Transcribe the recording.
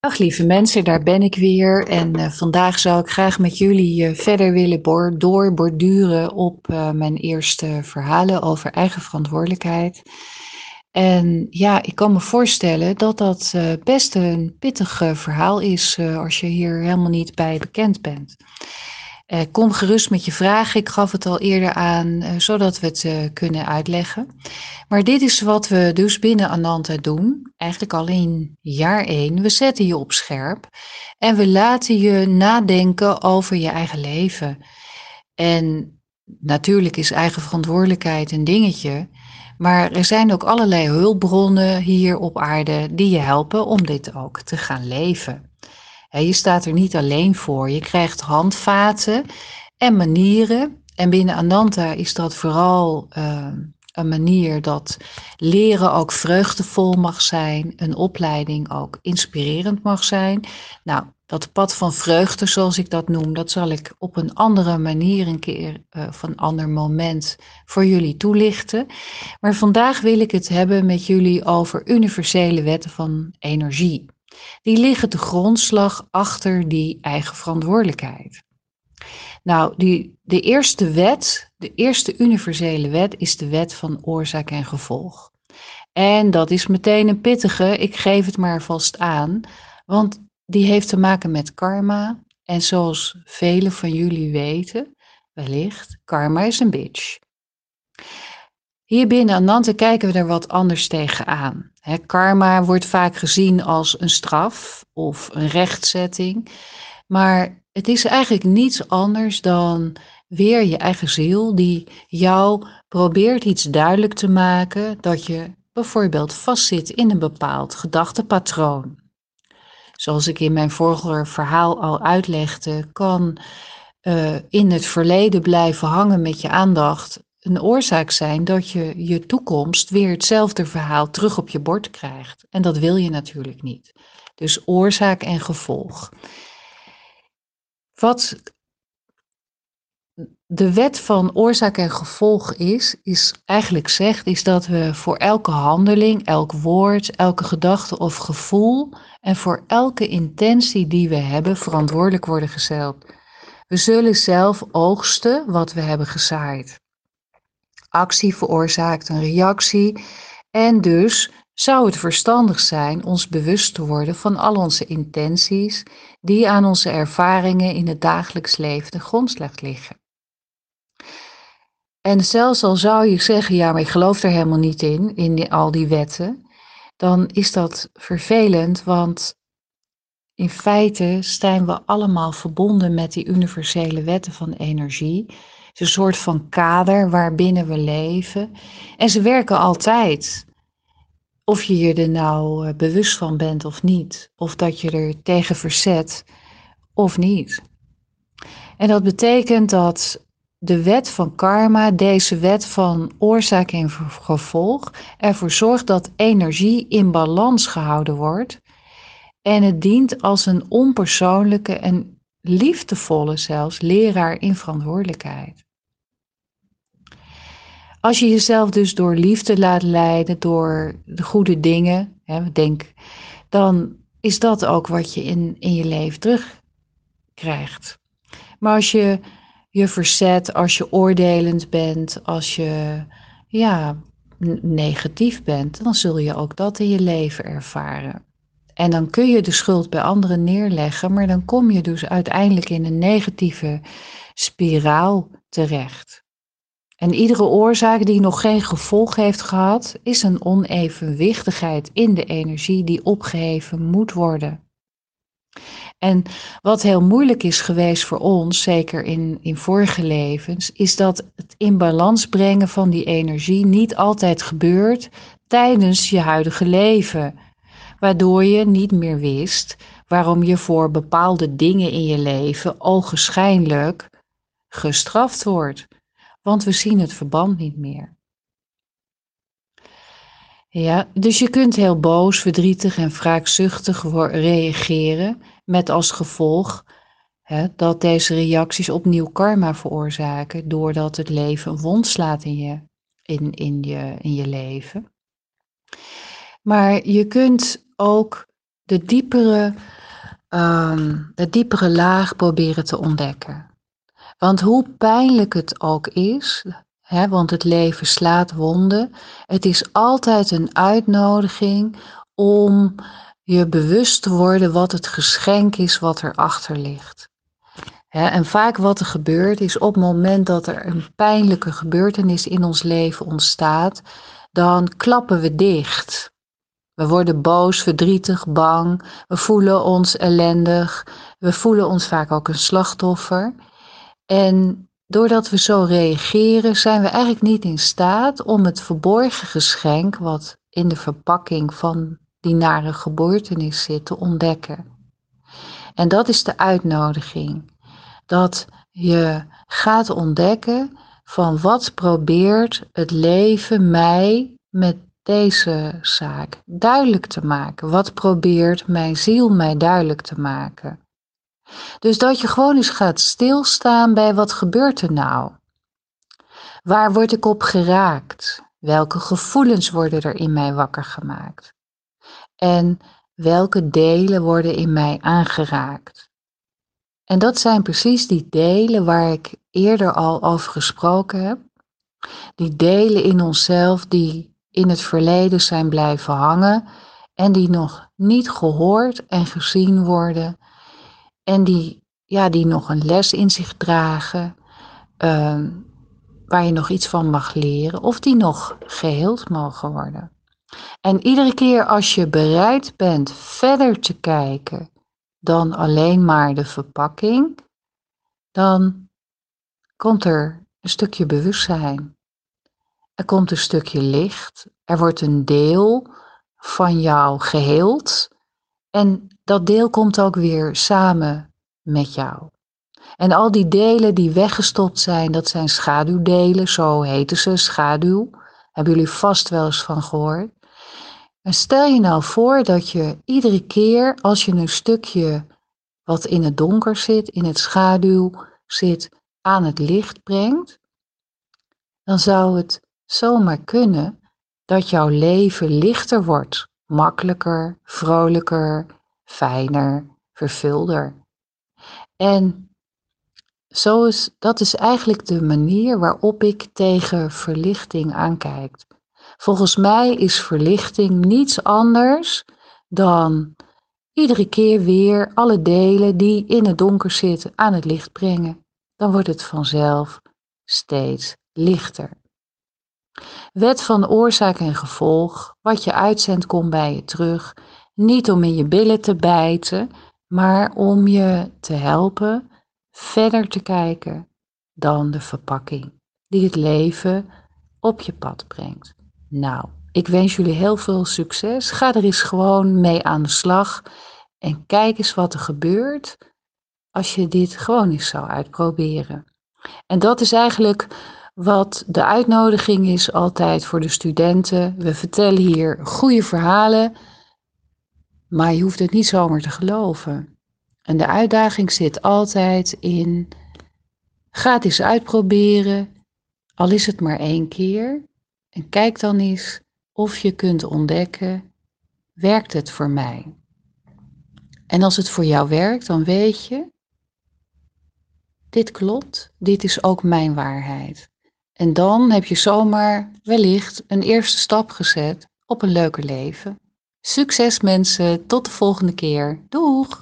Dag lieve mensen, daar ben ik weer. En uh, vandaag zou ik graag met jullie uh, verder willen bo doorborduren op uh, mijn eerste verhalen over eigen verantwoordelijkheid. En ja, ik kan me voorstellen dat dat best een pittig verhaal is als je hier helemaal niet bij bekend bent. Uh, kom gerust met je vragen. Ik gaf het al eerder aan, uh, zodat we het uh, kunnen uitleggen. Maar dit is wat we dus binnen Ananta doen. Eigenlijk al in jaar 1. We zetten je op scherp en we laten je nadenken over je eigen leven. En natuurlijk is eigen verantwoordelijkheid een dingetje. Maar er zijn ook allerlei hulpbronnen hier op aarde die je helpen om dit ook te gaan leven je staat er niet alleen voor. Je krijgt handvaten en manieren. En binnen Ananta is dat vooral uh, een manier dat leren ook vreugdevol mag zijn, een opleiding ook inspirerend mag zijn. Nou, dat pad van vreugde, zoals ik dat noem, dat zal ik op een andere manier een keer uh, of een ander moment voor jullie toelichten. Maar vandaag wil ik het hebben met jullie over universele wetten van energie die liggen de grondslag achter die eigen verantwoordelijkheid. Nou, die, de eerste wet, de eerste universele wet, is de wet van oorzaak en gevolg. En dat is meteen een pittige, ik geef het maar vast aan, want die heeft te maken met karma. En zoals velen van jullie weten, wellicht, karma is een bitch. Hier binnen Anante kijken we er wat anders tegenaan. He, karma wordt vaak gezien als een straf of een rechtzetting. Maar het is eigenlijk niets anders dan weer je eigen ziel die jou probeert iets duidelijk te maken dat je bijvoorbeeld vastzit in een bepaald gedachtepatroon. Zoals ik in mijn vorige verhaal al uitlegde, kan uh, in het verleden blijven hangen met je aandacht een oorzaak zijn dat je je toekomst weer hetzelfde verhaal terug op je bord krijgt. En dat wil je natuurlijk niet. Dus oorzaak en gevolg. Wat de wet van oorzaak en gevolg is, is eigenlijk zegt, is dat we voor elke handeling, elk woord, elke gedachte of gevoel en voor elke intentie die we hebben verantwoordelijk worden gesteld. We zullen zelf oogsten wat we hebben gezaaid. Actie veroorzaakt een reactie en dus zou het verstandig zijn ons bewust te worden van al onze intenties die aan onze ervaringen in het dagelijks leven de grondslag liggen. En zelfs al zou je zeggen, ja, maar ik geloof er helemaal niet in, in al die wetten, dan is dat vervelend, want in feite zijn we allemaal verbonden met die universele wetten van energie een soort van kader waarbinnen we leven. En ze werken altijd. Of je je er nou eh, bewust van bent of niet. Of dat je er tegen verzet of niet. En dat betekent dat de wet van karma, deze wet van oorzaak en gevolg, ervoor zorgt dat energie in balans gehouden wordt. En het dient als een onpersoonlijke en liefdevolle zelfs leraar in verantwoordelijkheid. Als je jezelf dus door liefde laat leiden, door de goede dingen, hè, denk, dan is dat ook wat je in, in je leven terugkrijgt. Maar als je je verzet, als je oordelend bent, als je ja, negatief bent, dan zul je ook dat in je leven ervaren. En dan kun je de schuld bij anderen neerleggen, maar dan kom je dus uiteindelijk in een negatieve spiraal terecht. En iedere oorzaak die nog geen gevolg heeft gehad, is een onevenwichtigheid in de energie die opgeheven moet worden. En wat heel moeilijk is geweest voor ons, zeker in, in vorige levens, is dat het in balans brengen van die energie niet altijd gebeurt tijdens je huidige leven. Waardoor je niet meer wist waarom je voor bepaalde dingen in je leven ogenschijnlijk gestraft wordt want we zien het verband niet meer. Ja, dus je kunt heel boos, verdrietig en wraakzuchtig reageren, met als gevolg hè, dat deze reacties opnieuw karma veroorzaken, doordat het leven een wond slaat in je, in, in je, in je leven. Maar je kunt ook de diepere, ehm, de diepere laag proberen te ontdekken. Want hoe pijnlijk het ook is, hè, want het leven slaat wonden, het is altijd een uitnodiging om je bewust te worden wat het geschenk is wat erachter ligt. en vaak wat er gebeurt is op het moment dat er een pijnlijke gebeurtenis in ons leven ontstaat, dan klappen we dicht. We worden boos, verdrietig, bang, we voelen ons ellendig, we voelen ons vaak ook een slachtoffer. En doordat we zo reageren, zijn we eigenlijk niet in staat om het verborgen geschenk wat in de verpakking van die nare gebeurtenis zit te ontdekken. En dat is de uitnodiging. Dat je gaat ontdekken van wat probeert het leven mij met deze zaak duidelijk te maken. Wat probeert mijn ziel mij duidelijk te maken? Dus dat je gewoon eens gaat stilstaan bij wat gebeurt er nou? Waar word ik op geraakt? Welke gevoelens worden er in mij wakker gemaakt? En welke delen worden in mij aangeraakt? En dat zijn precies die delen waar ik eerder al over gesproken heb. Die delen in onszelf die in het verleden zijn blijven hangen en die nog niet gehoord en gezien worden en die, ja, die nog een les in zich dragen, ehm, waar je nog iets van mag leren of die nog geheeld mogen worden. En iedere keer als je bereid bent verder te kijken dan alleen maar de verpakking, dan komt er een stukje bewustzijn. Er komt een stukje licht. Er wordt een deel van jou geheeld. En dat deel komt ook weer samen met jou. En al die delen die weggestopt zijn, dat zijn schaduwdelen, zo heten ze, schaduw. Hebben jullie vast wel eens van gehoord. En stel je nou voor dat je iedere keer als je een stukje wat in het donker zit, in het schaduw zit, aan het licht brengt, dan zou het zomaar kunnen dat jouw leven lichter wordt, makkelijker, vrolijker, fijner, vervulder. En zo is, dat is eigenlijk de manier waarop ik tegen verlichting aankijk. Volgens mij is verlichting niets anders dan iedere keer weer alle delen die in het donker zitten aan het licht brengen. Dan wordt het vanzelf steeds lichter. Wet van oorzaak en gevolg, wat je uitzendt komt bij je terug. Niet om in je billen te bijten, maar om je te helpen verder te kijken dan de verpakking die het leven op je pad brengt. Nou, ik wens jullie heel veel succes. Ga er eens gewoon mee aan de slag en kijk eens wat er gebeurt als je dit gewoon eens zou uitproberen. En dat is eigenlijk wat de uitnodiging is altijd voor de studenten. We vertellen hier goede verhalen, maar je hoeft het niet zomaar te geloven. En de uitdaging zit altijd in, ga het eens uitproberen, al is het maar één keer. En kijk dan eens of je kunt ontdekken, werkt het voor mij? En als het voor jou werkt, dan weet je, dit klopt, dit is ook mijn waarheid. En dan heb je zomaar wellicht een eerste stap gezet op een leuker leven. Succes mensen, tot de volgende keer. Doeg!